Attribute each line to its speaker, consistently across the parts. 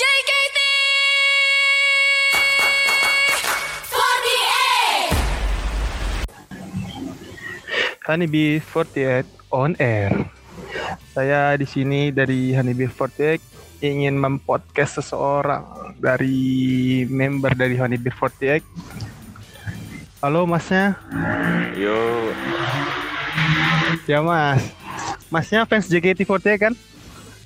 Speaker 1: JKT 48
Speaker 2: Honeybee 48 on air. Saya di sini dari Honeybee 48 ingin mempodcast seseorang dari member dari Honeybee 48. Halo masnya,
Speaker 3: Yo,
Speaker 2: ya mas. Masnya fans JKT48 kan?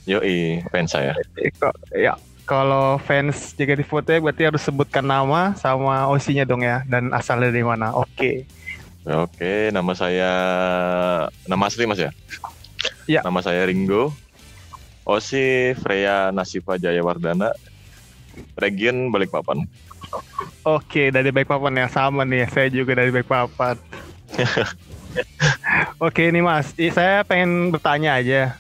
Speaker 3: yoi, fans saya.
Speaker 2: Kok- Ya, kalau fans JKT48 berarti harus sebutkan nama sama OC-nya dong ya dan asalnya dari mana. Oke.
Speaker 3: Oke, nama saya nama asli Mas ya?
Speaker 2: Ya.
Speaker 3: Nama saya Ringo. Osi Freya Nasifa Jayawardana. Region Balikpapan.
Speaker 2: Oke, dari Balikpapan ya sama nih. Saya juga dari Balikpapan. Oke nih Mas, saya pengen bertanya aja.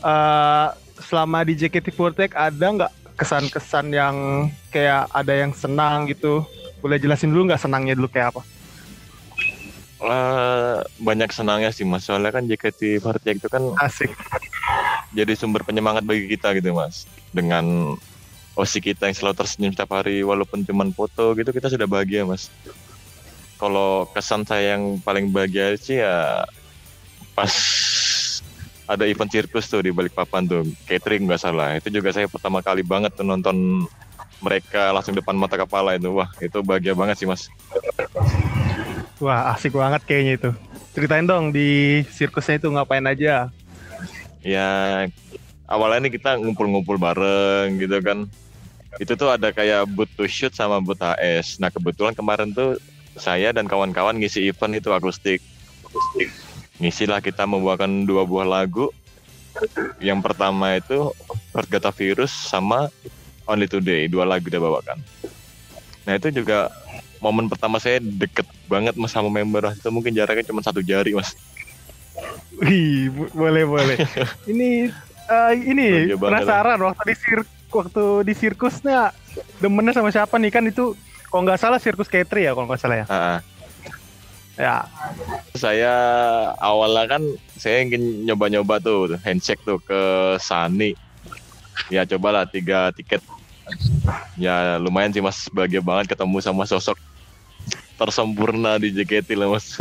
Speaker 2: Eh, selama di JKT48 ada nggak kesan-kesan yang kayak ada yang senang gitu? Boleh jelasin dulu nggak senangnya dulu kayak apa?
Speaker 3: Eh, banyak senangnya sih Mas. Soalnya kan JKT48 itu kan
Speaker 2: Asik.
Speaker 3: jadi sumber penyemangat bagi kita gitu Mas. Dengan Osi kita yang selalu tersenyum setiap hari walaupun cuma foto gitu kita sudah bahagia Mas. Kalau kesan saya yang paling bahagia sih ya pas ada event sirkus tuh di Balikpapan tuh catering nggak salah. Itu juga saya pertama kali banget tuh nonton mereka langsung depan mata kepala itu. Wah itu bahagia banget sih mas.
Speaker 2: Wah asik banget kayaknya itu. Ceritain dong di sirkusnya itu ngapain aja?
Speaker 3: ya awalnya nih kita ngumpul-ngumpul bareng gitu kan. Itu tuh ada kayak boot to shoot sama boot HS nah kebetulan kemarin tuh saya dan kawan-kawan ngisi event itu akustik lah kita membawakan dua buah lagu. Yang pertama itu Earth Gata Virus sama Only Today dua lagu dia bawakan. Nah itu juga momen pertama saya deket banget mas sama member. Itu mungkin jaraknya cuma satu jari mas.
Speaker 2: Wih, bo- boleh boleh. ini eh, ini penasaran waktu di sir waktu di sirkusnya demennya sama siapa nih? Kan itu kalau nggak salah sirkus Ketri ya kalau nggak salah ya.
Speaker 3: Ah,
Speaker 2: Ya,
Speaker 3: saya awalnya kan saya ingin nyoba-nyoba tuh handshake tuh ke Sani ya cobalah tiga tiket ya lumayan sih mas bahagia banget ketemu sama sosok tersempurna di JKT lah mas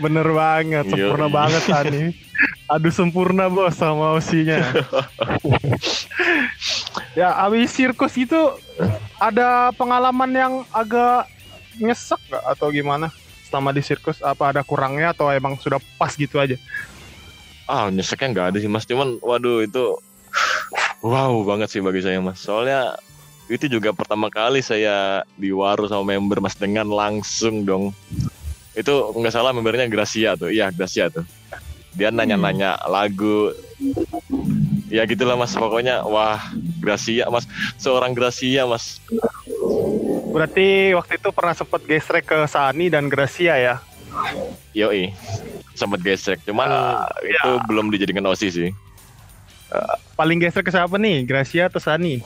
Speaker 2: bener banget,
Speaker 3: Iya,
Speaker 2: sempurna
Speaker 3: iya.
Speaker 2: banget Tani. Aduh sempurna bos sama osinya. ya, abis sirkus itu ada pengalaman yang agak nyesek nggak atau gimana? Selama di sirkus apa ada kurangnya atau emang sudah pas gitu aja?
Speaker 3: ah nyeseknya nggak ada sih mas. Cuman waduh itu wow banget sih bagi saya mas. Soalnya itu juga pertama kali saya diwaru sama member mas dengan langsung dong. Itu nggak salah membernya Gracia tuh. Iya Gracia tuh. Dia nanya-nanya lagu. Ya gitulah mas. Pokoknya wah Gracia mas. Seorang Gracia mas
Speaker 2: Berarti waktu itu pernah sempet gesrek ke Sani dan Gracia ya?
Speaker 3: yoi sempat gesek cuman
Speaker 2: Ah,
Speaker 3: itu belum dijadikan osi sih
Speaker 2: Paling gesrek ke siapa nih? Gracia atau Sani?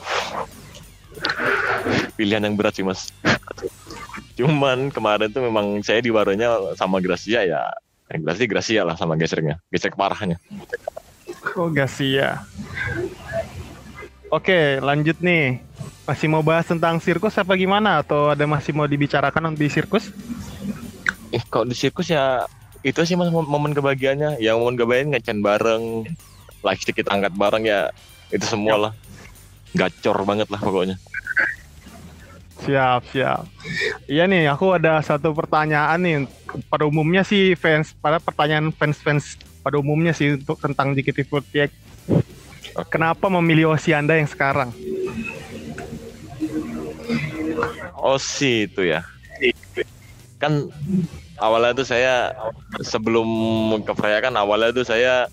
Speaker 3: pilihan yang berat sih mas. Cuman kemarin tuh memang saya diwaronya sama Gracia ya. Yang berarti Gracia lah sama gesernya. Gesek parahnya.
Speaker 2: Oh Gracia. Oke lanjut nih. Masih mau bahas tentang sirkus apa gimana? Atau ada masih mau dibicarakan di sirkus?
Speaker 3: Eh kalau di sirkus ya itu sih mas mom- momen kebahagiaannya. Yang momen kebahagiaan ngecen bareng. Lightstick kita angkat bareng ya. Itu semua lah. Gacor banget lah pokoknya.
Speaker 2: Siap, siap. Iya nih, aku ada satu pertanyaan nih. Pada umumnya sih fans, pada pertanyaan fans-fans pada umumnya sih untuk tentang JKT48. Kenapa memilih Osi Anda yang sekarang?
Speaker 3: Osi itu ya. Kan awalnya tuh saya sebelum ke Freya kan awalnya tuh saya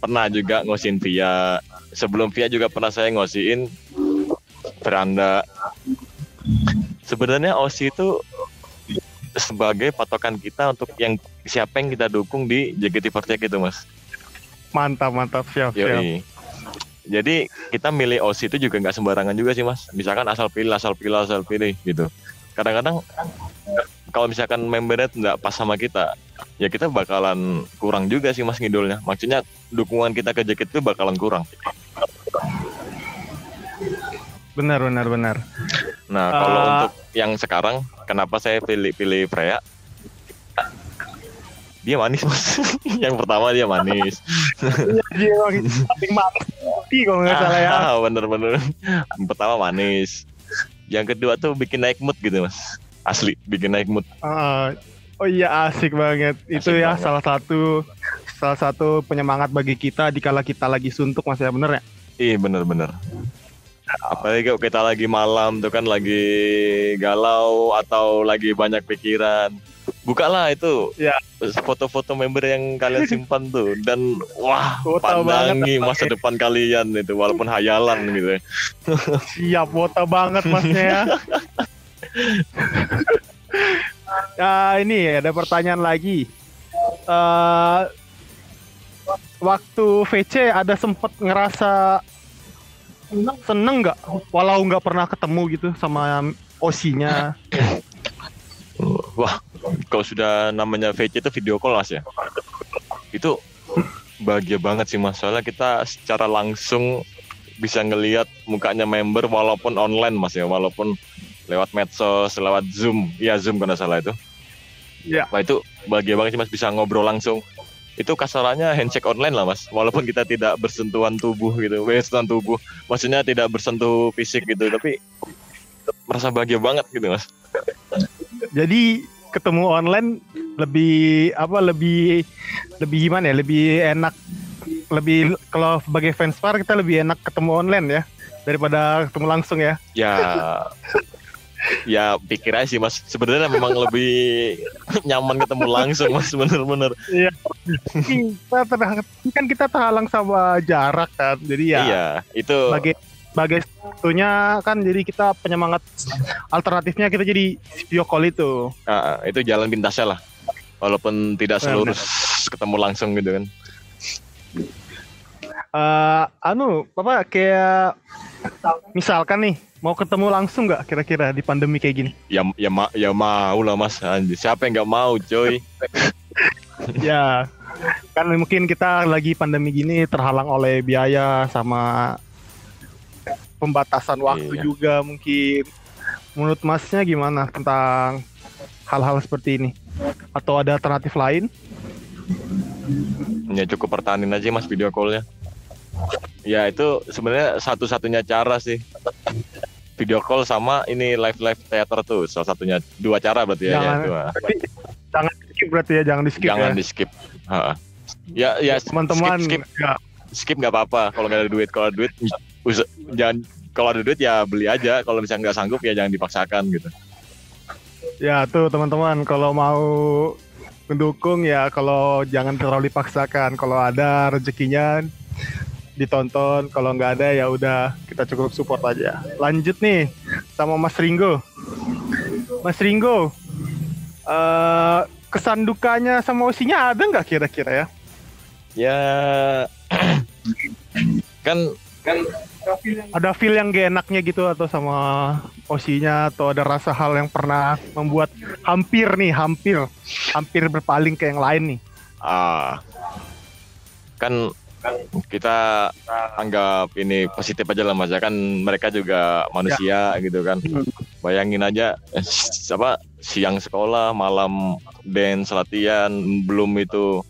Speaker 3: pernah juga ngosin Via. Sebelum Via juga pernah saya ngosiin Veranda. Sebenarnya Osi itu sebagai patokan kita untuk yang siapa yang kita dukung di JKT48 itu mas.
Speaker 2: Mantap, mantap, siap, siap.
Speaker 3: Jadi kita milih OSI itu juga nggak sembarangan juga sih mas. Misalkan asal pilih, asal pilih, asal pilih gitu. Kadang-kadang kalau misalkan membernya nggak pas sama kita, ya kita bakalan kurang juga sih mas ngidolnya. Maksudnya dukungan kita ke jaket itu bakalan kurang.
Speaker 2: Benar benar benar.
Speaker 3: Nah, kalau
Speaker 2: Uh,
Speaker 3: untuk yang sekarang, kenapa saya pilih pilih Freya? Dia manis mas. yang pertama dia manis.
Speaker 2: Iya emang paling manis kalau nggak salah ya.
Speaker 3: Ah, bener-bener. Yang pertama manis. Yang kedua tuh bikin naik mood gitu mas. Asli, bikin naik mood.
Speaker 2: Ah, oh iya asik banget. Itu
Speaker 3: Asik
Speaker 2: ya
Speaker 3: banget.
Speaker 2: salah satu salah satu penyemangat bagi kita dikala kita lagi suntuk mas ya bener ya?
Speaker 3: Ih bener-bener. Apalagi kalau kita lagi malam tuh kan lagi galau atau lagi banyak pikiran. Bukalah itu
Speaker 2: Ya.
Speaker 3: foto-foto member yang kalian simpan tuh dan wah
Speaker 2: Foto banget,
Speaker 3: pandangi masa depan kalian itu walaupun hayalan gitu. ya.
Speaker 2: Siap wota banget masnya ya. ya ini ada pertanyaan lagi. Eh waktu VC ada sempet ngerasa seneng nggak walau nggak pernah ketemu gitu sama osinya
Speaker 3: Wah, kalau sudah namanya VC itu video call mas ya. Itu bahagia banget sih mas. Soalnya kita secara langsung bisa ngelihat mukanya member walaupun online mas ya, walaupun lewat medsos, lewat zoom, ya zoom karena salah itu.
Speaker 2: Iya.
Speaker 3: Wah itu bahagia banget sih mas bisa ngobrol langsung. Itu kasarannya handshake online lah mas, walaupun kita tidak bersentuhan tubuh gitu, bersentuhan tubuh, maksudnya tidak bersentuh fisik gitu, tapi merasa bahagia banget gitu mas.
Speaker 2: jadi ketemu online lebih apa lebih lebih gimana ya lebih enak lebih kalau sebagai fans par kita lebih enak ketemu online ya daripada ketemu langsung ya.
Speaker 3: Ya. Ya pikir aja sih mas. Sebenarnya memang lebih nyaman ketemu langsung mas bener-bener.
Speaker 2: Kita terhalang kan kita terhalang sama jarak kan jadi ya
Speaker 3: iya itu
Speaker 2: sebagai sebagai satunya kan jadi kita penyemangat alternatifnya kita jadi video call itu.
Speaker 3: Ah, itu jalan pintasnya lah. Walaupun tidak
Speaker 2: Benar.
Speaker 3: selurus ketemu langsung gitu kan.
Speaker 2: Eh anu apa kayak misalkan nih mau ketemu langsung nggak kira-kira di pandemi kayak gini?
Speaker 3: Ya ya ma- ya mau lah mas. Anjir, siapa yang nggak mau coy?
Speaker 2: Ya kan mungkin kita lagi pandemi gini terhalang oleh biaya sama pembatasan waktu
Speaker 3: Iya.
Speaker 2: juga mungkin. Menurut masnya gimana tentang hal-hal seperti ini? Atau ada alternatif lain?
Speaker 3: Ya cukup pertahanin aja mas video callnya. Ya itu sebenarnya satu-satunya cara sih. Video call sama ini live live theater tuh salah satunya. Dua cara berarti ya, ya
Speaker 2: Jangan-
Speaker 3: dua.
Speaker 2: Tapi jangan di skip berarti ya jangan di skip
Speaker 3: jangan
Speaker 2: ya.
Speaker 3: di skip Ha. ya ya
Speaker 2: teman-teman
Speaker 3: skip skip.
Speaker 2: ya,
Speaker 3: skip nggak apa-apa. Kalau nggak ada duit kalau ada duit us- jangan kalau ada duit ya beli aja. Kalau misalnya nggak sanggup ya jangan dipaksakan gitu.
Speaker 2: Ya tuh teman-teman kalau mau mendukung ya kalau jangan terlalu dipaksakan. Kalau ada rezekinya ditonton. Kalau nggak ada ya udah kita cukup support aja. Lanjut nih sama Mas Ringo Mas Ringo eh kesan dukanya sama osinya ada nggak kira-kira ya?
Speaker 3: Ya kan
Speaker 2: ada feel yang gak enaknya gitu atau sama osinya atau ada rasa hal yang pernah membuat hampir nih hampir hampir berpaling ke yang lain nih?
Speaker 3: Ah. Kan kita anggap ini positif aja lah mas ya. Kan mereka juga manusia gitu kan.
Speaker 2: Hmm.
Speaker 3: bayangin aja eh, apa siang sekolah malam dance latihan belum itu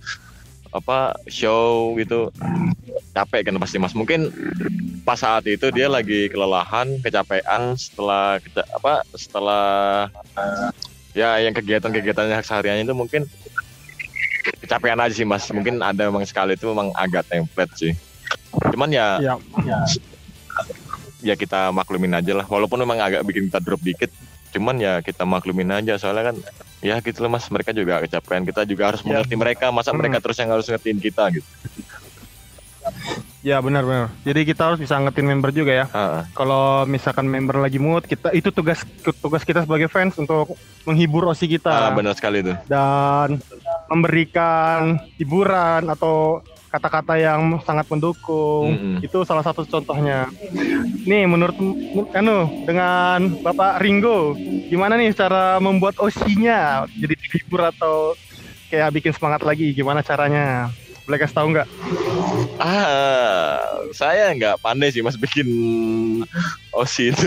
Speaker 3: apa show gitu capek kan pasti mas. Mungkin pas saat itu dia lagi kelelahan kecapean setelah keca- apa setelah ya yang kegiatan-kegiatannya sehariannya itu mungkin kecapean aja sih mas. Mungkin ada memang sekali itu memang agak template sih. Cuman ya
Speaker 2: ya.
Speaker 3: ya kita maklumin aja lah. Walaupun memang agak bikin kita drop dikit cuman ya kita maklumin aja. Soalnya kan ya gitu loh mas. Mereka juga kecapean. Kita juga harus
Speaker 2: Ya.
Speaker 3: mengerti mereka. Masa
Speaker 2: Hmm.
Speaker 3: mereka terus yang harus ngertiin kita gitu
Speaker 2: ya benar benar. Jadi kita harus bisa ngetin member juga ya.
Speaker 3: Ah,
Speaker 2: kalau misalkan member lagi mood kita itu tugas tugas kita sebagai fans untuk menghibur osi kita.
Speaker 3: Benar sekali tuh
Speaker 2: dan memberikan hiburan atau kata-kata yang sangat mendukung.
Speaker 3: Mm-mm.
Speaker 2: itu salah satu contohnya. Nih menurut anu dengan Bapak Ringo gimana nih cara membuat osinya? Jadi terhibur atau kayak bikin semangat lagi gimana caranya boleh kasih tahu nggak
Speaker 3: Ah, saya nggak pandai sih mas bikin Osi itu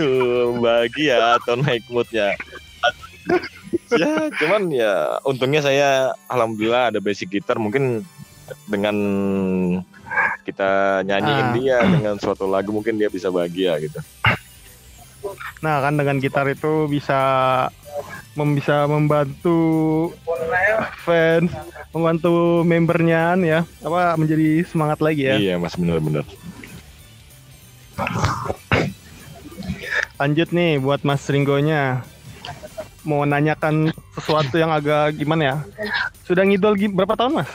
Speaker 3: bahagia atau naik moodnya. ya, cuman ya untungnya saya alhamdulillah ada basic gitar mungkin dengan kita nyanyiin
Speaker 2: Ah.
Speaker 3: dia dengan suatu lagu mungkin dia bisa bahagia gitu.
Speaker 2: Nah kan dengan gitar itu bisa bisa membantu fans, membantu membernya ya, apa menjadi semangat lagi ya.
Speaker 3: Iya mas benar-benar.
Speaker 2: Lanjut nih buat Mas Ringgonya. Mau nanyakan sesuatu yang agak gimana ya? Sudah ngidol gi- berapa tahun Mas?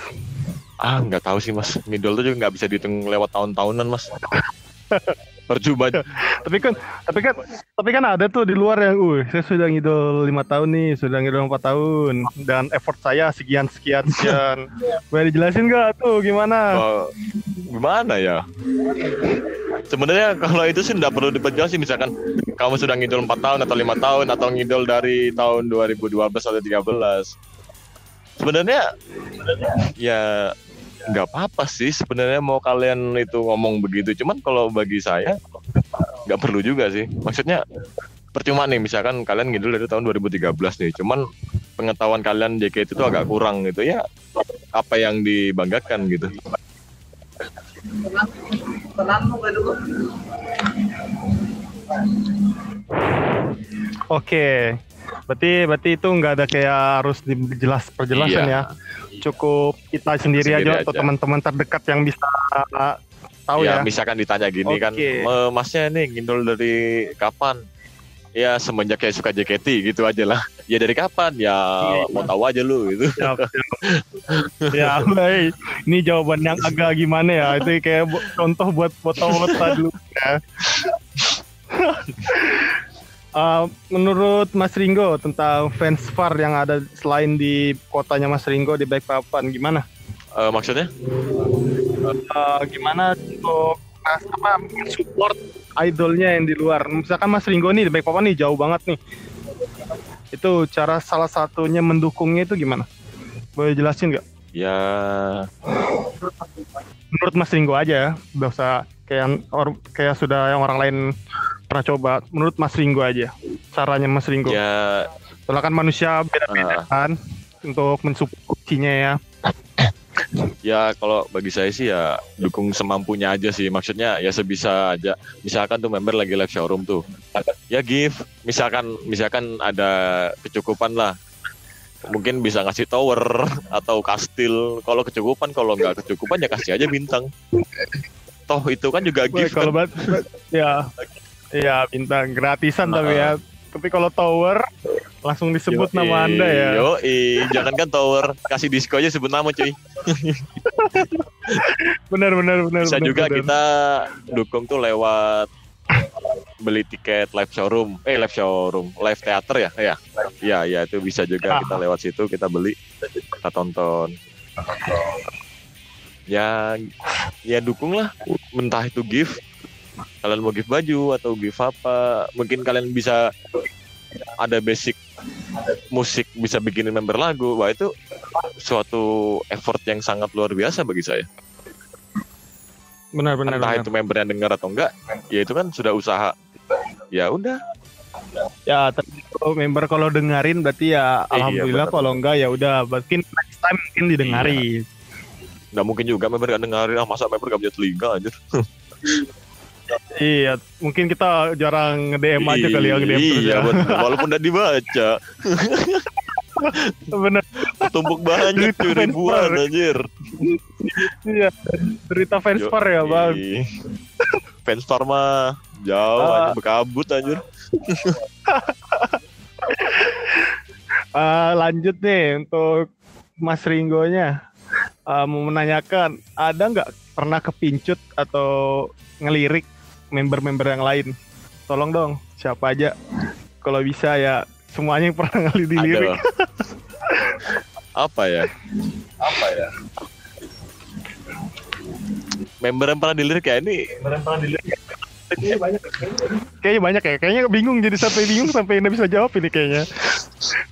Speaker 3: Ah nggak tahu sih mas, ngidol tuh juga nggak bisa dihitung lewat tahun-tahunan mas. Percuma.
Speaker 2: Tapi kan, tapi kan, tapi kan ada tuh di luar yang, uh, saya sudah ngidol lima tahun nih, sudah ngidol empat tahun, dan effort saya sekian sekian sekian. Boleh dijelasin nggak tuh gimana?
Speaker 3: Oh, gimana ya? Sebenarnya kalau itu sih nggak perlu diperjelas sih misalkan kamu sudah ngidol 4 tahun atau lima tahun atau ngidol dari tahun 2012 atau 13. Sebenarnya ya nggak apa-apa sih sebenarnya mau kalian itu ngomong begitu. Cuman kalau bagi saya nggak perlu juga sih. Maksudnya percuma nih misalkan kalian ngidol dari tahun 2013 nih. Cuman pengetahuan kalian JKT itu agak kurang gitu ya. Apa yang dibanggakan gitu.
Speaker 2: Oke, berarti berarti itu nggak ada kayak harus dijelas perjelasan
Speaker 3: Iya.
Speaker 2: ya. Cukup kita sendiri,
Speaker 3: Sendiri
Speaker 2: aja atau teman-teman terdekat yang bisa uh, tahu
Speaker 3: ya,
Speaker 2: ya.
Speaker 3: misalkan ditanya gini kan,
Speaker 2: Oke.
Speaker 3: "Me- masnya nih ngindol dari kapan? Ya semenjak kayak suka JKT gitu aja lah. Ya dari kapan? Ya
Speaker 2: Iya.
Speaker 3: mau tahu aja lu gitu.
Speaker 2: Ya, baik. Ini jawaban yang agak gimana ya? Itu kayak contoh buat foto-foto dulu ya. Uh, menurut Mas Ringo tentang fans far yang ada selain di kotanya Mas Ringo di Balikpapan gimana?
Speaker 3: Eh, maksudnya?
Speaker 2: Uh, gimana untuk mas, apa support idolnya yang di luar? Misalkan Mas Ringo nih di Balikpapan nih jauh banget nih. Itu cara salah satunya mendukungnya itu gimana? Boleh jelasin nggak?
Speaker 3: Ya
Speaker 2: menurut Mas Ringo aja ya, nggak usah kayak kayak sudah yang orang lain pernah coba. Menurut Mas Ringo aja, caranya Mas Ringgo.
Speaker 3: ya
Speaker 2: Soalnya kan manusia beda-beda
Speaker 3: ah,
Speaker 2: kan untuk mensupportinya ya.
Speaker 3: ya kalau bagi saya sih ya dukung semampunya aja sih. Maksudnya ya sebisa aja. Misalkan tuh member lagi live showroom tuh. Ya give misalkan misalkan ada kecukupan lah mungkin bisa ngasih tower atau kastil kalau kecukupan kalau nggak kecukupan ya kasih aja bintang toh itu kan juga gift
Speaker 2: kalau
Speaker 3: kan.
Speaker 2: bat, ya, ya bintang gratisan tapi ya. Tapi kalau tower langsung disebut
Speaker 3: Yoi,
Speaker 2: nama anda ya.
Speaker 3: Yoi, jangan kan tower kasih disco aja sebut nama cuy.
Speaker 2: Benar benar benar.
Speaker 3: Bisa
Speaker 2: benar,
Speaker 3: juga
Speaker 2: benar.
Speaker 3: kita dukung tuh lewat beli tiket live showroom, eh live showroom, live theater ya, ya, ya, ya itu bisa juga
Speaker 2: Ah.
Speaker 3: kita lewat situ kita beli, kita tonton. Ya, ya dukung lah, entah itu gift, kalian mau gift baju atau gift apa, mungkin kalian bisa ada basic musik bisa bikinin member lagu, wah itu suatu effort yang sangat luar biasa bagi saya
Speaker 2: Benar benar.
Speaker 3: entah
Speaker 2: benar.
Speaker 3: itu member yang dengar atau enggak ya itu kan sudah usaha ya udah
Speaker 2: Ya, tapi kalau member kalau dengerin berarti ya
Speaker 3: Iya,
Speaker 2: alhamdulillah
Speaker 3: benar.
Speaker 2: kalau enggak ya udah mungkin next time mungkin didengarin.
Speaker 3: nggak mungkin juga member gak dengerin ah masa member gak punya telinga aja
Speaker 2: Iya, mungkin kita jarang nge-DM aja kali ya nge-DM terus
Speaker 3: iya
Speaker 2: ya.
Speaker 3: walaupun udah dibaca
Speaker 2: Bener,
Speaker 3: tumpuk banyak
Speaker 2: Itu
Speaker 3: tuh ribuan anjir
Speaker 2: iya. Cerita fans
Speaker 3: Yo,
Speaker 2: far ya, Bang.
Speaker 3: ih. fans far mah jauh
Speaker 2: Ah.
Speaker 3: aja berkabut anjir
Speaker 2: Eh, lanjut nih untuk Mas Ringgonya. Eh, mau menanyakan, ada nggak pernah kepincut atau ngelirik member-member yang lain? Tolong dong, siapa aja. Kalau bisa ya semuanya yang pernah ngeli dilirik.
Speaker 3: Ada. apa ya apa ya member yang pernah dilirik ya ini
Speaker 2: Kayaknya banyak ya, kayaknya bingung jadi sampai bingung sampai nggak bisa jawab ini kayaknya.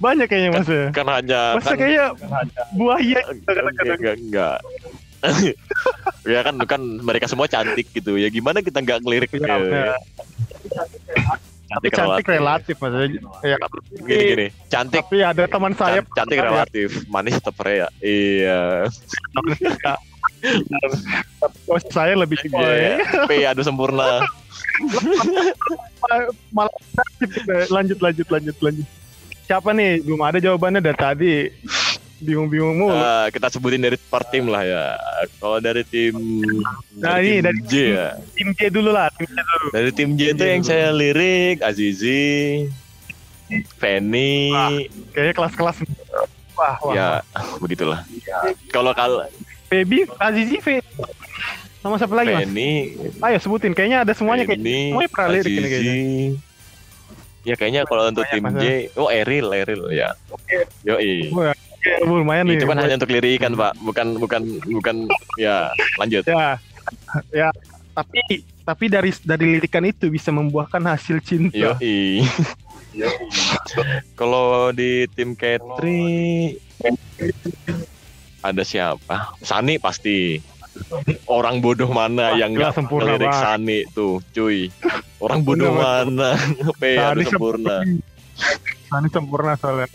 Speaker 2: Banyak kayaknya mas ya.
Speaker 3: kan hanya
Speaker 2: Masa
Speaker 3: kan
Speaker 2: kayaknya buaya gitu
Speaker 3: enggak, enggak, enggak. ya kan kan mereka semua cantik gitu ya. Gimana kita nggak ngelirik
Speaker 2: Ya,
Speaker 3: ya,
Speaker 2: ya.
Speaker 3: cantik,
Speaker 2: cantik relatif. maksudnya. Ya,
Speaker 3: gini gini. Cantik.
Speaker 2: Tapi ada teman saya
Speaker 3: can- cantik relatif. manis tetap ya iya.
Speaker 2: Oh, saya lebih
Speaker 3: Iya, P adu sempurna.
Speaker 2: Malah lanjut lanjut lanjut lanjut. Siapa nih? Belum ada jawabannya dari tadi bingung-bingung mulu.
Speaker 3: Eh, kita sebutin dari per tim lah ya. Kalau dari tim
Speaker 2: Nah,
Speaker 3: dari
Speaker 2: ini
Speaker 3: tim
Speaker 2: dari-
Speaker 3: J ya.
Speaker 2: tim J dulu lah tim J dulu.
Speaker 3: Dari tim J itu yang saya lirik Azizi Feni.
Speaker 2: Kayaknya kelas-kelas. Wah wah
Speaker 3: ya begitulah. Kalau kalau
Speaker 2: Feby Azizi Fe sama siapa lagi mas?
Speaker 3: Feni.
Speaker 2: Ayo sebutin kayaknya ada semuanya kayak
Speaker 3: Feni
Speaker 2: semuanya pernah lirik ini kayaknya.
Speaker 3: Ya kayaknya kalau untuk tim J oh Eril Eril ya. Yoi.
Speaker 2: Wah, oke, lumayan nih
Speaker 3: itu kan hanya untuk lirikan pak bukan bukan bukan ya lanjut
Speaker 2: ya ya tapi tapi dari dari lirikan itu bisa membuahkan hasil cinta
Speaker 3: Yoi. Kalau di tim Katri ada siapa? Sani pasti. Orang bodoh mana
Speaker 2: Wah,
Speaker 3: yang nggak
Speaker 2: sempurna banget.
Speaker 3: Sani tuh, cuy. Orang bodoh mana? P harus sempurna.
Speaker 2: Sani sempurna soalnya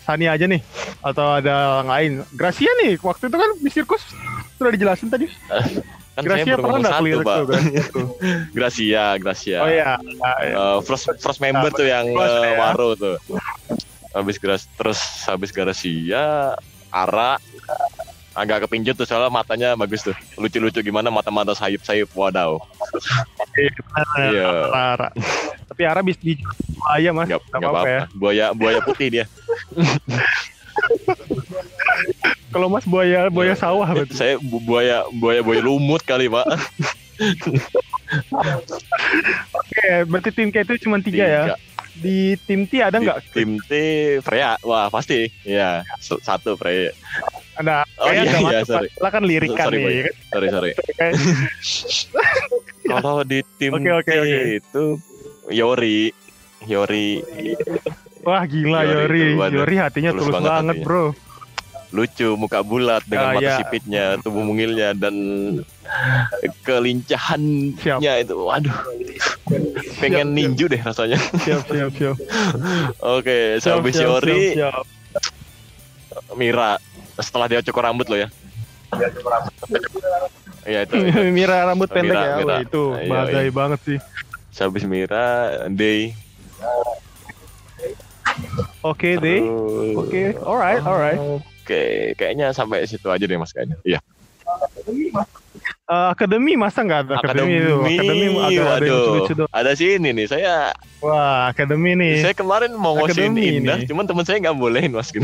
Speaker 2: Sani aja nih atau ada yang lain Gracia nih waktu itu kan di sirkus sudah dijelasin tadi
Speaker 3: Kan saya
Speaker 2: Gracia pernah nggak kelirik
Speaker 3: Pak.
Speaker 2: tuh Gracia?
Speaker 3: Gracia,
Speaker 2: oh iya
Speaker 3: Eh, first first member tuh yang eh,
Speaker 2: ya.
Speaker 3: Waro tuh. Habis Gras terus habis Gracia, Ara agak kepincut tuh soalnya matanya bagus tuh. Lucu-lucu gimana mata-mata sayup-sayup. Wadaw. Iya.
Speaker 2: Ara. tapi Ara bisa di buaya mas
Speaker 3: Gak,
Speaker 2: Nggak
Speaker 3: apa-apa.
Speaker 2: ya
Speaker 3: Buaya buaya putih dia.
Speaker 2: Kalau mas buaya buaya sawah berarti
Speaker 3: Saya bu- buaya buaya buaya lumut kali, Pak.
Speaker 2: oke berarti tim K itu cuma tiga ya di tim T ada nggak
Speaker 3: Tim T Freya. Wah, pasti. Iya, s- satu Freya.
Speaker 2: ada
Speaker 3: Oh, iya, iya, sorry.
Speaker 2: lah kan lirikan
Speaker 3: Sorry, Boy.
Speaker 2: nih
Speaker 3: Sorry, sorry. Kalau di tim T itu Yori. Yori
Speaker 2: wah gila
Speaker 3: Yori,
Speaker 2: Yori. Yori hatinya
Speaker 3: Tulus
Speaker 2: tulus,
Speaker 3: banget
Speaker 2: banget,
Speaker 3: hatinya.
Speaker 2: bro
Speaker 3: lucu, muka bulat dengan
Speaker 2: Ah,
Speaker 3: mata
Speaker 2: iya.
Speaker 3: sipitnya, tubuh mungilnya dan kelincahannya itu, waduh, pengen
Speaker 2: Siap, siap.
Speaker 3: ninju deh rasanya.
Speaker 2: siap siap siap
Speaker 3: Oke,
Speaker 2: siap
Speaker 3: habis
Speaker 2: siap,
Speaker 3: Yori,
Speaker 2: siap, siap.
Speaker 3: Mira. Setelah dia cukur rambut loh ya. Iya itu. itu.
Speaker 2: Mira rambut
Speaker 3: Mira,
Speaker 2: pendek ya
Speaker 3: Mira.
Speaker 2: Wah, itu
Speaker 3: Iya,
Speaker 2: bagai
Speaker 3: iya.
Speaker 2: banget sih
Speaker 3: Habis Mira, Day.
Speaker 2: Oke deh
Speaker 3: Terus-
Speaker 2: oke alright alright
Speaker 3: Oke, kayaknya sampai situ aja deh Mas kayaknya. Iya.
Speaker 2: Eh, akademi masa nggak ada akademi, itu akademi ada
Speaker 3: waduh.
Speaker 2: lucu-lucu doang.
Speaker 3: Ada sini nih, saya
Speaker 2: wah akademi nih
Speaker 3: saya kemarin mau ngosin
Speaker 2: Akademi
Speaker 3: Indah,
Speaker 2: nih.
Speaker 3: cuman teman saya nggak bolehin Mas gitu.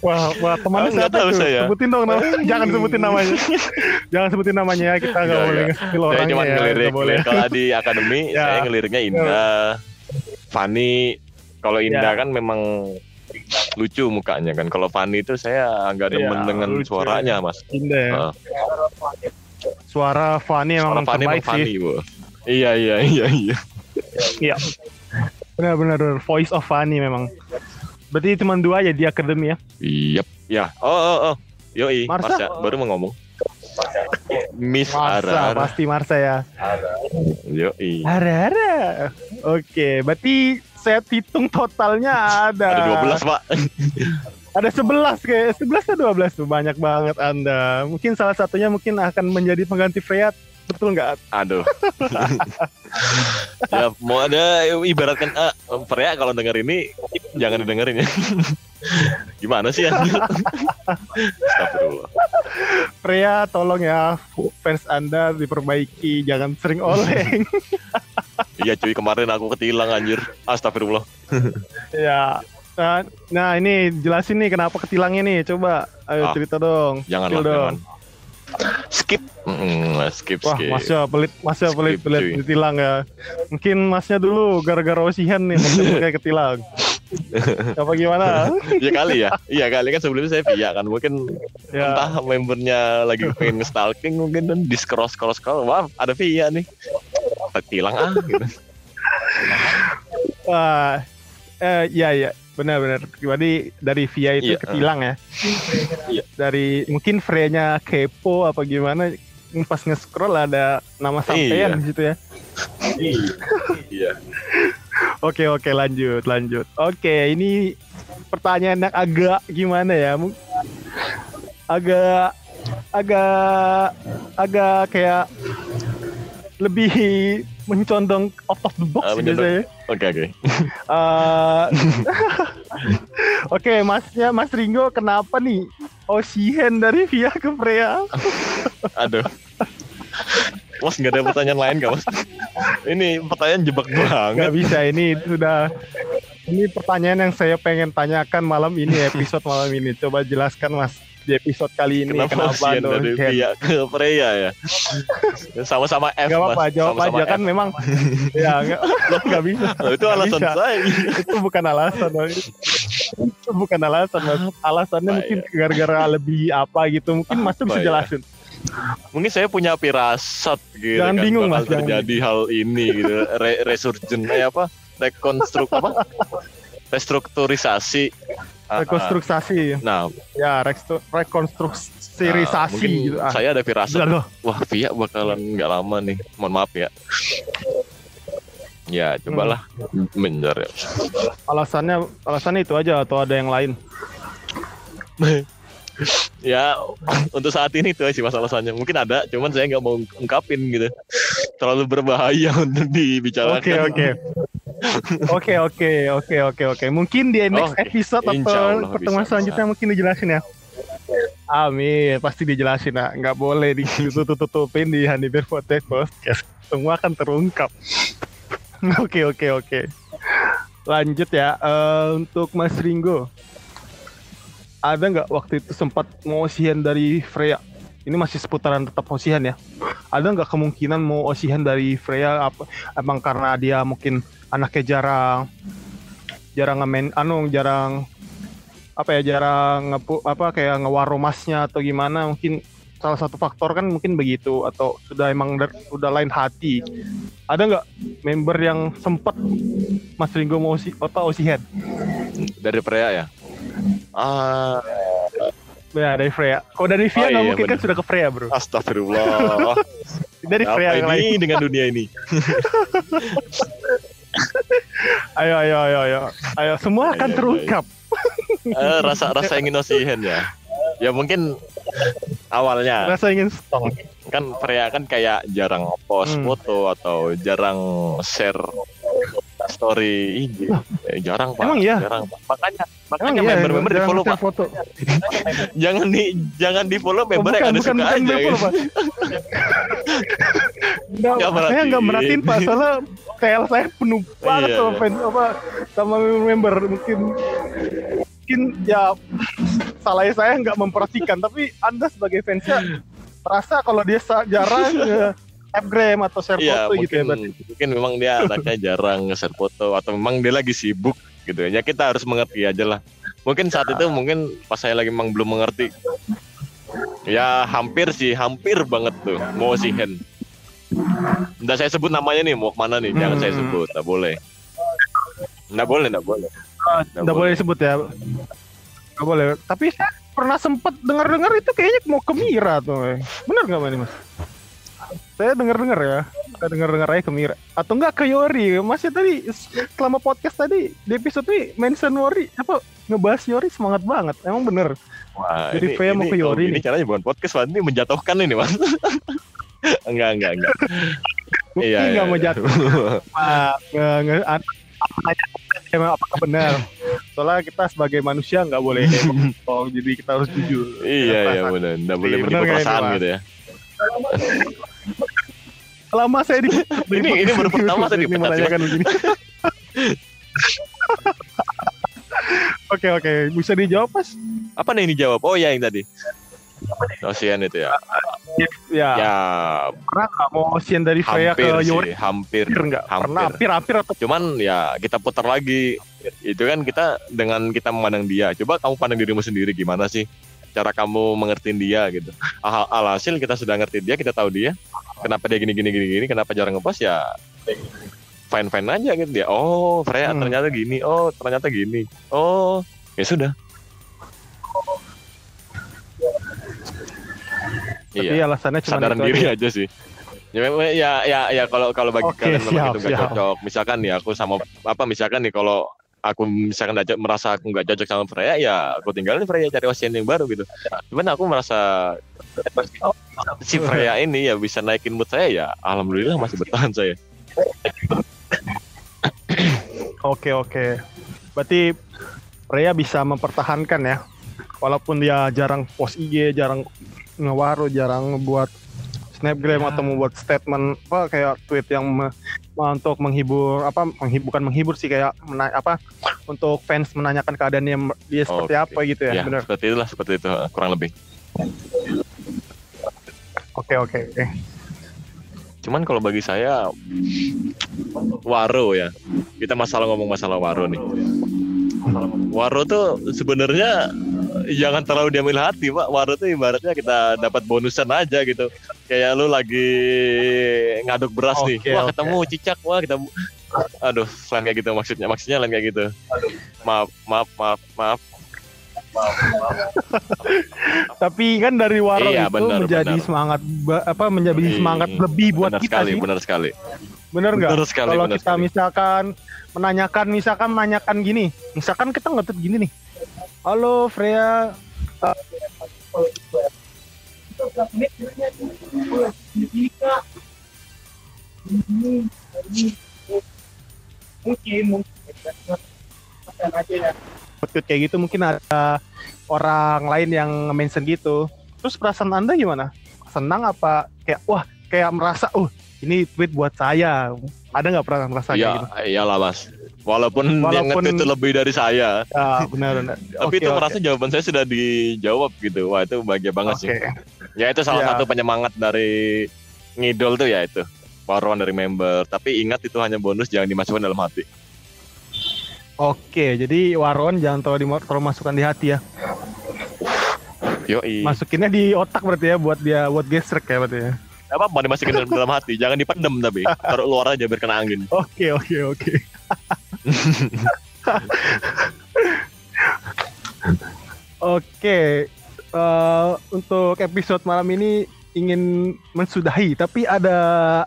Speaker 2: wah wah temannya
Speaker 3: Oh,
Speaker 2: siapa
Speaker 3: tahu
Speaker 2: tuh
Speaker 3: saya.
Speaker 2: sebutin dong namanya jangan sebutin namanya jangan sebutin namanya ya kita nggak boleh
Speaker 3: nggak.
Speaker 2: nge-spill
Speaker 3: saya
Speaker 2: orangnya
Speaker 3: cuma
Speaker 2: ya
Speaker 3: ngelirik kalau di akademi
Speaker 2: Ya.
Speaker 3: saya ngeliriknya Indah Fani kalau Indah
Speaker 2: Ya.
Speaker 3: kan memang lucu mukanya kan. Kalau Fani itu saya agak
Speaker 2: Iya,
Speaker 3: demen dengan
Speaker 2: lucu.
Speaker 3: suaranya mas.
Speaker 2: Indah. Ya
Speaker 3: Ah.
Speaker 2: suara Fanny
Speaker 3: suara
Speaker 2: emang
Speaker 3: Fani emang
Speaker 2: terbaik sih.
Speaker 3: Fani bu. Iya iya iya iya.
Speaker 2: Iya. Benar-benar voice of Fanny memang. Berarti cuma dua ya di akademi ya?
Speaker 3: Yep. ya. Oh oh oh. Yoi
Speaker 2: Marsha?
Speaker 3: Marsha baru mau ngomong. Miss
Speaker 2: Marsa
Speaker 3: Ara
Speaker 2: pasti Marsa ya.
Speaker 3: Yoi.
Speaker 2: Ara oke berarti saya hitung totalnya ada
Speaker 3: ada 12 pak
Speaker 2: ada 11 kayak 11 atau 12 tuh banyak banget Anda mungkin salah satunya mungkin akan menjadi pengganti Freya betul nggak
Speaker 3: Aduh. ya mau ada ibaratkan ah, Freya kalau denger ini jangan didengerin ya. Gimana sih ya? Astagfirullah.
Speaker 2: Freya tolong ya fans Anda diperbaiki jangan sering oleng
Speaker 3: Iya cuy kemarin aku ketilang anjir. Astagfirullah.
Speaker 2: ya nah, nah ini jelasin nih kenapa ketilangnya nih coba ayo
Speaker 3: Ah,
Speaker 2: cerita dong
Speaker 3: Janganlah
Speaker 2: Spill dong.
Speaker 3: jangan. Skip. Mm, skip
Speaker 2: Wah,
Speaker 3: skip.
Speaker 2: masnya pelit, masnya
Speaker 3: Skip,
Speaker 2: pelit, pelit
Speaker 3: cuy.
Speaker 2: ditilang ya. Mungkin masnya dulu gara-gara osihan nih, kayak ketilang. Apa gimana?
Speaker 3: Iya kali ya. Iya kali kan sebelumnya saya via kan mungkin
Speaker 2: ya,
Speaker 3: entah membernya lagi pengen stalking mungkin dan di scroll scroll scroll wah ada via nih. Tilang ah gitu.
Speaker 2: wah, eh, ya ya. Benar-benar. Jadi dari via itu
Speaker 3: Iya,
Speaker 2: ketilang ya.
Speaker 3: Iya.
Speaker 2: Dari mungkin Freya-nya kepo apa gimana pas nge-scroll ada nama sampean
Speaker 3: Iya.
Speaker 2: di situ ya.
Speaker 3: Iya.
Speaker 2: Oke oke lanjut lanjut. Oke ini pertanyaan yang agak gimana ya? Agak agak agak kayak lebih mencondong out of the box
Speaker 3: Ah, mencondong.
Speaker 2: saya.
Speaker 3: Oke oke.
Speaker 2: Eh, Oke, masnya Mas Ringo kenapa nih Oshihen dari Via ke Freya?
Speaker 3: Aduh. Mas nggak ada pertanyaan lain gak mas? Ini pertanyaan jebak banget.
Speaker 2: Gak bisa ini sudah ini pertanyaan yang saya pengen tanyakan malam ini episode malam ini. Coba jelaskan Mas di episode kali ini
Speaker 3: Kenapa,
Speaker 2: kenapa,
Speaker 3: Sian dari
Speaker 2: Oshihen?
Speaker 3: Via ke Freya ya? Sama-sama F
Speaker 2: Gak apa-apa, jawab
Speaker 3: Sama-sama
Speaker 2: aja
Speaker 3: F.
Speaker 2: kan memang ya nggak nggak bisa.
Speaker 3: Oh, itu alasan
Speaker 2: bisa.
Speaker 3: saya.
Speaker 2: Itu bukan alasan. Itu bukan alasan, Mas. Alasannya
Speaker 3: Apa
Speaker 2: mungkin
Speaker 3: ya?
Speaker 2: gara-gara lebih apa gitu. Mungkin Mas tuh bisa
Speaker 3: ya?
Speaker 2: jelasin.
Speaker 3: Mungkin saya punya firasat gitu
Speaker 2: Jangan
Speaker 3: kan
Speaker 2: bingung, Mas, jangan
Speaker 3: terjadi hal ini gitu. Re resurgen eh apa? Rekonstruk apa? Restrukturisasi. Ah, ah.
Speaker 2: Rekonstruksi.
Speaker 3: Nah,
Speaker 2: Ya, rekstru-
Speaker 3: nah,
Speaker 2: gitu. Ah.
Speaker 3: saya ada firasat. Wah Via bakalan nggak lama nih. Mohon maaf ya. Ya cobalah. Menjar ya.
Speaker 2: Alasannya alasannya itu aja atau ada yang lain?
Speaker 3: Ya untuk saat ini itu sih mas alasannya. Mungkin ada cuman saya nggak mau ungkapin gitu. Terlalu berbahaya untuk dibicarakan.
Speaker 2: Oke oke oke oke oke oke oke mungkin di next
Speaker 3: Oke,
Speaker 2: episode
Speaker 3: insya
Speaker 2: atau
Speaker 3: Allah
Speaker 2: pertemuan
Speaker 3: bisa,
Speaker 2: selanjutnya mungkin dijelasin ya Amin, pasti dijelasin ya. Nggak boleh ditutup-tutupin di Haniber Podcast Podcast. Semua akan terungkap. Oke, oke, oke. Lanjut ya, eh, untuk Mas Ringo. Ada nggak waktu itu sempat mau osihan dari Freya? Ini masih seputaran tetap osihan ya. Ada nggak kemungkinan mau osihan dari Freya? Apa, emang karena dia mungkin anaknya jarang, jarang ngemen, anu jarang apa ya jarang ngepu apa kayak ngewaro masnya atau gimana mungkin salah satu faktor kan mungkin begitu atau sudah emang der- udah lain hati. Ada nggak member yang sempat Mas Ringo mau si apa Osihen
Speaker 3: dari Freya ya? Ah.
Speaker 2: Ya dari Freya. Kok dari Via
Speaker 3: Oh, iya,
Speaker 2: mungkin kan
Speaker 3: bener.
Speaker 2: sudah ke Freya bro.
Speaker 3: Astagfirullah.
Speaker 2: Dari Freya yang lain.
Speaker 3: ini dengan dunia ini
Speaker 2: ayo ayo ayo ayo. Ayo semua akan
Speaker 3: Iya,
Speaker 2: terungkap
Speaker 3: Eh, rasa rasa ingin osihen ya. Ya mungkin awalnya
Speaker 2: rasa ingin stong
Speaker 3: kan Freya kan kayak jarang post
Speaker 2: Hmm.
Speaker 3: foto atau jarang share story IG. Eh, jarang pak.
Speaker 2: Emang iya?
Speaker 3: Jarang Pak. Makanya makanya
Speaker 2: iya,
Speaker 3: member-member di follow pak.
Speaker 2: foto.
Speaker 3: Jangan di jangan di follow
Speaker 2: Oh,
Speaker 3: member yang
Speaker 2: bukan,
Speaker 3: ada
Speaker 2: bukan,
Speaker 3: suka
Speaker 2: bukan
Speaker 3: aja. gitu.
Speaker 2: Pak. Nggak, saya nggak
Speaker 3: merhatiin.
Speaker 2: pak, soalnya TL saya penuh banget
Speaker 3: Iya,
Speaker 2: sama
Speaker 3: iya.
Speaker 2: fans apa sama member mungkin mungkin ya salah saya nggak memperhatikan tapi anda sebagai fansnya merasa kalau dia jarang Snapgram atau share
Speaker 3: Iya
Speaker 2: foto gitu ya
Speaker 3: mungkin
Speaker 2: berarti.
Speaker 3: mungkin memang dia anaknya jarang nge-share foto atau memang dia lagi sibuk gitu ya kita harus mengerti aja lah. Mungkin saat itu mungkin pas saya lagi memang belum mengerti. Ya hampir sih, hampir banget tuh mau si Hen. Nggak saya sebut namanya nih, mau ke mana nih? Jangan saya
Speaker 2: Hmm.
Speaker 3: sebut, nggak boleh. Nggak boleh, nggak boleh. Nggak
Speaker 2: Nggak boleh disebut ya. Nggak boleh. Tapi saya pernah sempet dengar-dengar itu kayaknya mau ke Mira tuh. eh. Bener nggak Mas? Saya dengar-dengar ya. Saya dengar-dengar aja ke Mira. Atau enggak ke Yori. Masnya tadi selama podcast tadi di episode ini mention Yori apa ngebahas Yori semangat banget. Emang bener.
Speaker 3: Wah,
Speaker 2: Jadi Freya mau ke Yori
Speaker 3: ini
Speaker 2: nih.
Speaker 3: caranya bukan podcast, Pak. Ini menjatuhkan ini, Mas. enggak, enggak, enggak. Iya,
Speaker 2: nggak
Speaker 3: iya,
Speaker 2: mau
Speaker 3: iya.
Speaker 2: jatuh. Nge- an- nanya emang apakah benar? Soalnya kita sebagai manusia nggak boleh bohong, jadi kita harus jujur.
Speaker 3: Iya, iya benar. Enggak boleh
Speaker 2: Bener
Speaker 3: menipu
Speaker 2: nggak
Speaker 3: perasaan gitu ya.
Speaker 2: Selama saya di
Speaker 3: Ini- ini baru pertama tadi
Speaker 2: ini
Speaker 3: ya.
Speaker 2: menanyakan begini. Oke oke, bisa dijawab mas?
Speaker 3: Apa nih ini jawab? Oh ya yang tadi. Ocean itu ya.
Speaker 2: Ya,
Speaker 3: Ya
Speaker 2: pernah nggak mau Ocean dari Freya
Speaker 3: hampir
Speaker 2: ke Yori?
Speaker 3: hampir.
Speaker 2: Hampir nggak?
Speaker 3: hampir.
Speaker 2: Pernah hampir-hampir atau
Speaker 3: Cuman ya kita putar lagi. Itu kan kita dengan kita memandang dia. Coba kamu pandang dirimu sendiri gimana sih? Cara kamu mengertiin dia gitu. Al- Alhasil kita sudah ngerti dia, kita tahu dia. Kenapa dia gini gini gini gini, kenapa jarang ngepost ya fine fine aja gitu dia oh Freya
Speaker 2: Hmm.
Speaker 3: ternyata gini oh ternyata gini oh ya sudah
Speaker 2: Tapi
Speaker 3: iya
Speaker 2: alasannya cuma
Speaker 3: sadaran diri
Speaker 2: aja.
Speaker 3: aja sih ya ya ya, ya kalau kalau bagi
Speaker 2: Oke,
Speaker 3: kalian memang
Speaker 2: siap,
Speaker 3: itu
Speaker 2: siap.
Speaker 3: cocok misalkan nih aku sama apa misalkan nih kalau aku misalkan co- merasa aku nggak cocok sama Freya ya aku tinggalin Freya cari wasien yang baru gitu cuman aku merasa si Freya ini ya bisa naikin mood saya ya alhamdulillah masih bertahan saya
Speaker 2: Oke oke. Berarti Freya bisa mempertahankan ya. Walaupun dia jarang post IG, jarang ngewaro, jarang buat snapgram atau membuat statement apa kayak tweet yang untuk menghibur apa menghibur bukan menghibur sih kayak mena- apa untuk fans menanyakan keadaannya dia seperti
Speaker 3: Oke.
Speaker 2: apa gitu ya,
Speaker 3: ya
Speaker 2: benar.
Speaker 3: seperti itulah seperti itu kurang lebih.
Speaker 2: Oke oke oke.
Speaker 3: Cuman kalau bagi saya Waro ya. Kita masalah ngomong masalah Waro nih Waro tuh sebenarnya jangan terlalu diambil hati pak. Waro tuh ibaratnya kita dapat bonusan aja gitu. Kayak lu lagi ngaduk beras nih.
Speaker 2: Oke,
Speaker 3: wah
Speaker 2: oke.
Speaker 3: ketemu cicak. Wah kita aduh lain kayak gitu maksudnya maksudnya lain kayak gitu. Maaf maaf maaf maaf.
Speaker 2: Tapi kan dari Waro
Speaker 3: Iya,
Speaker 2: itu
Speaker 3: benar,
Speaker 2: menjadi
Speaker 3: benar.
Speaker 2: semangat apa menjadi
Speaker 3: Iya,
Speaker 2: semangat lebih buat
Speaker 3: benar
Speaker 2: kita
Speaker 3: sekali
Speaker 2: sih.
Speaker 3: benar sekali
Speaker 2: bener nggak? Kalau kita
Speaker 3: sekali.
Speaker 2: misalkan menanyakan misalkan menanyakan gini misalkan kita ngetut gini nih. Halo Freya. Tweet kayak gitu mungkin ada orang lain yang mention gitu. Terus perasaan anda gimana? Senang apa? Kayak wah kayak merasa uh ini tweet buat saya ada nggak perasaan kayak
Speaker 3: Iya,
Speaker 2: gitu
Speaker 3: iyalah mas. Walaupun, yang
Speaker 2: Walaupun-
Speaker 3: nge-tweet itu lebih dari saya,
Speaker 2: ya benar benar
Speaker 3: tapi
Speaker 2: Oke,
Speaker 3: itu merasa jawaban saya sudah dijawab gitu. Wah itu bahagia banget
Speaker 2: oke
Speaker 3: sih. Ya itu salah
Speaker 2: Ya.
Speaker 3: satu penyemangat dari ngidol tuh ya itu. Waruan dari member. Tapi ingat itu hanya bonus, jangan dimasukkan dalam hati.
Speaker 2: oke jadi waron jangan terlalu, terlalu masukkan di hati ya
Speaker 3: Yoi.
Speaker 2: masukinnya di otak berarti ya buat dia buat gesrek ya berarti ya
Speaker 3: Gak apa-apa dimasukin dalam, dalam hati, jangan dipendem tapi. Taruh luar aja biar kena angin.
Speaker 2: oke oke oke Oke, eh, untuk episode malam ini ingin mensudahi, tapi ada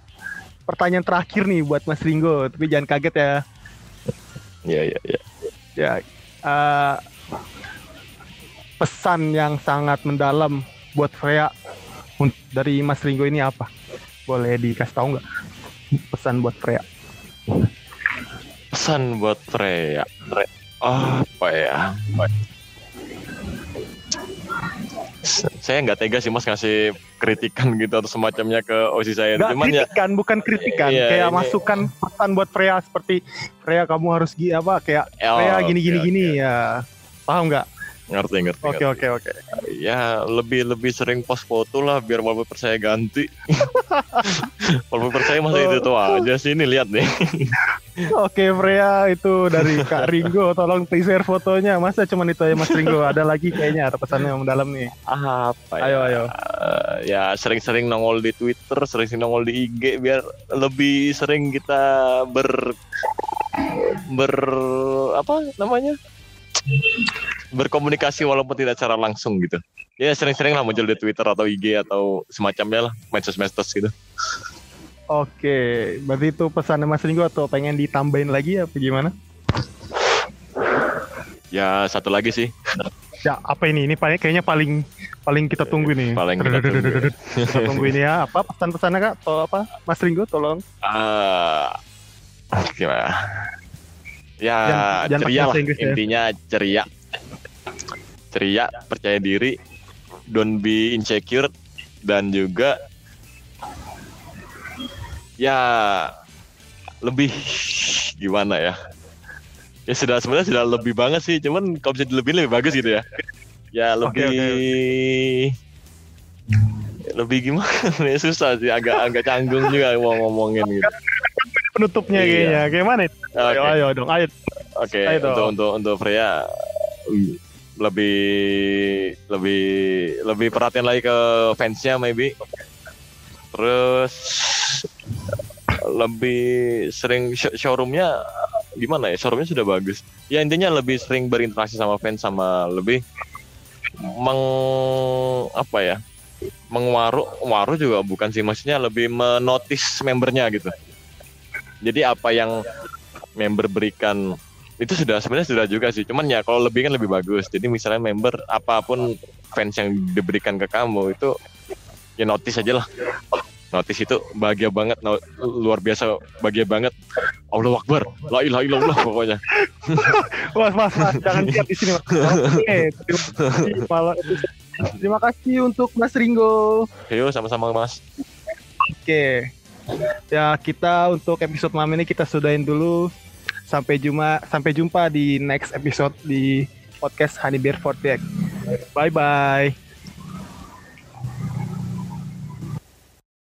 Speaker 2: pertanyaan terakhir nih buat Mas Ringo, tapi jangan kaget ya.
Speaker 3: Iya iya iya.
Speaker 2: Ya, eh, pesan yang sangat mendalam buat Freya dari Mas Ringo ini apa? Boleh dikasih tahu nggak? Pesan buat Freya.
Speaker 3: Pesan buat Freya. Apa ya? S- Saya nggak tega sih mas ngasih kritikan gitu atau semacamnya ke osi saya.
Speaker 2: Nggak
Speaker 3: Cuman ya
Speaker 2: kritikan, bukan kritikan,
Speaker 3: Iya,
Speaker 2: kayak
Speaker 3: ini-
Speaker 2: masukan pesan buat Freya seperti Freya kamu harus gi apa kayak
Speaker 3: Oh,
Speaker 2: Freya gini gini
Speaker 3: oke,
Speaker 2: gini
Speaker 3: oke.
Speaker 2: ya. Paham nggak?
Speaker 3: Ngerti ngerti.
Speaker 2: Oke oke oke.
Speaker 3: Ya lebih lebih sering post foto lah biar wallpaper saya ganti. wallpaper saya masih itu tuh aja sih ini lihat nih.
Speaker 2: Oke Freya itu dari Kak Ringo, tolong teaser fotonya. Masa cuman itu aja Mas Ringo? Ada lagi kayaknya ada pesannya yang mendalam nih.
Speaker 3: Apa ya?
Speaker 2: Ayo ayo.
Speaker 3: Eh, ya sering-sering nongol di Twitter, sering-sering nongol di IG biar lebih sering kita ber ber apa namanya? Berkomunikasi walaupun tidak secara langsung gitu. Ya sering-sering lah muncul di Twitter atau IG atau semacamnya lah medsos-medsos gitu.
Speaker 2: Oke, berarti itu pesannya Mas Ringo atau pengen ditambahin lagi apa gimana?
Speaker 3: Ya satu lagi sih
Speaker 2: Ya apa ini? Ini paling kayaknya paling paling kita tunggu nih.
Speaker 3: paling kita tunggu.
Speaker 2: Kita tunggu ini ya. Apa pesan-pesannya Kak? Atau apa? Mas Ringo tolong.
Speaker 3: Ah, gimana? Ya
Speaker 2: Jangan-
Speaker 3: ceria lah
Speaker 2: Inggris ya.
Speaker 3: intinya ceria, ceria, percaya diri, don't be insecure dan juga ya lebih gimana ya? Ya sudah sebenarnya sudah lebih banget sih, cuman kalau bisa lebih lebih bagus gitu ya. Ya lebih
Speaker 2: oke,
Speaker 3: lebih gimana? ya susah sih, agak agak canggung juga mau ngomongin gitu.
Speaker 2: Penutupnya
Speaker 3: Iya.
Speaker 2: kayaknya. Kayak mana? Itu? Ayo ayo dong. Ayo.
Speaker 3: Oke,
Speaker 2: Ayo dong.
Speaker 3: untuk untuk untuk Freya lebih lebih lebih perhatian lagi ke fansnya maybe. Terus lebih sering sh- showroomnya gimana ya showroomnya sudah bagus ya intinya lebih sering berinteraksi sama fans sama lebih meng apa ya mengwaru waru juga bukan sih maksudnya lebih menotis membernya gitu jadi apa yang member berikan itu sudah sebenarnya sudah juga sih cuman ya kalau lebih kan lebih bagus jadi misalnya member apa pun fans yang diberikan ke kamu itu ya notice aja lah notice itu bahagia banget no- luar biasa bahagia banget Allah Akbar la ilaha illallah pokoknya
Speaker 2: Mas, mas, mas, jangan lihat di sini. Mas. Oke, terima kasih. Terima kasih untuk Mas Ringo.
Speaker 3: Yo sama-sama mas
Speaker 2: Oke. Ya, kita untuk episode malam ini kita sudahin dulu. Sampai jumpa sampai jumpa di next episode di podcast Honey Bear 48. Bye bye.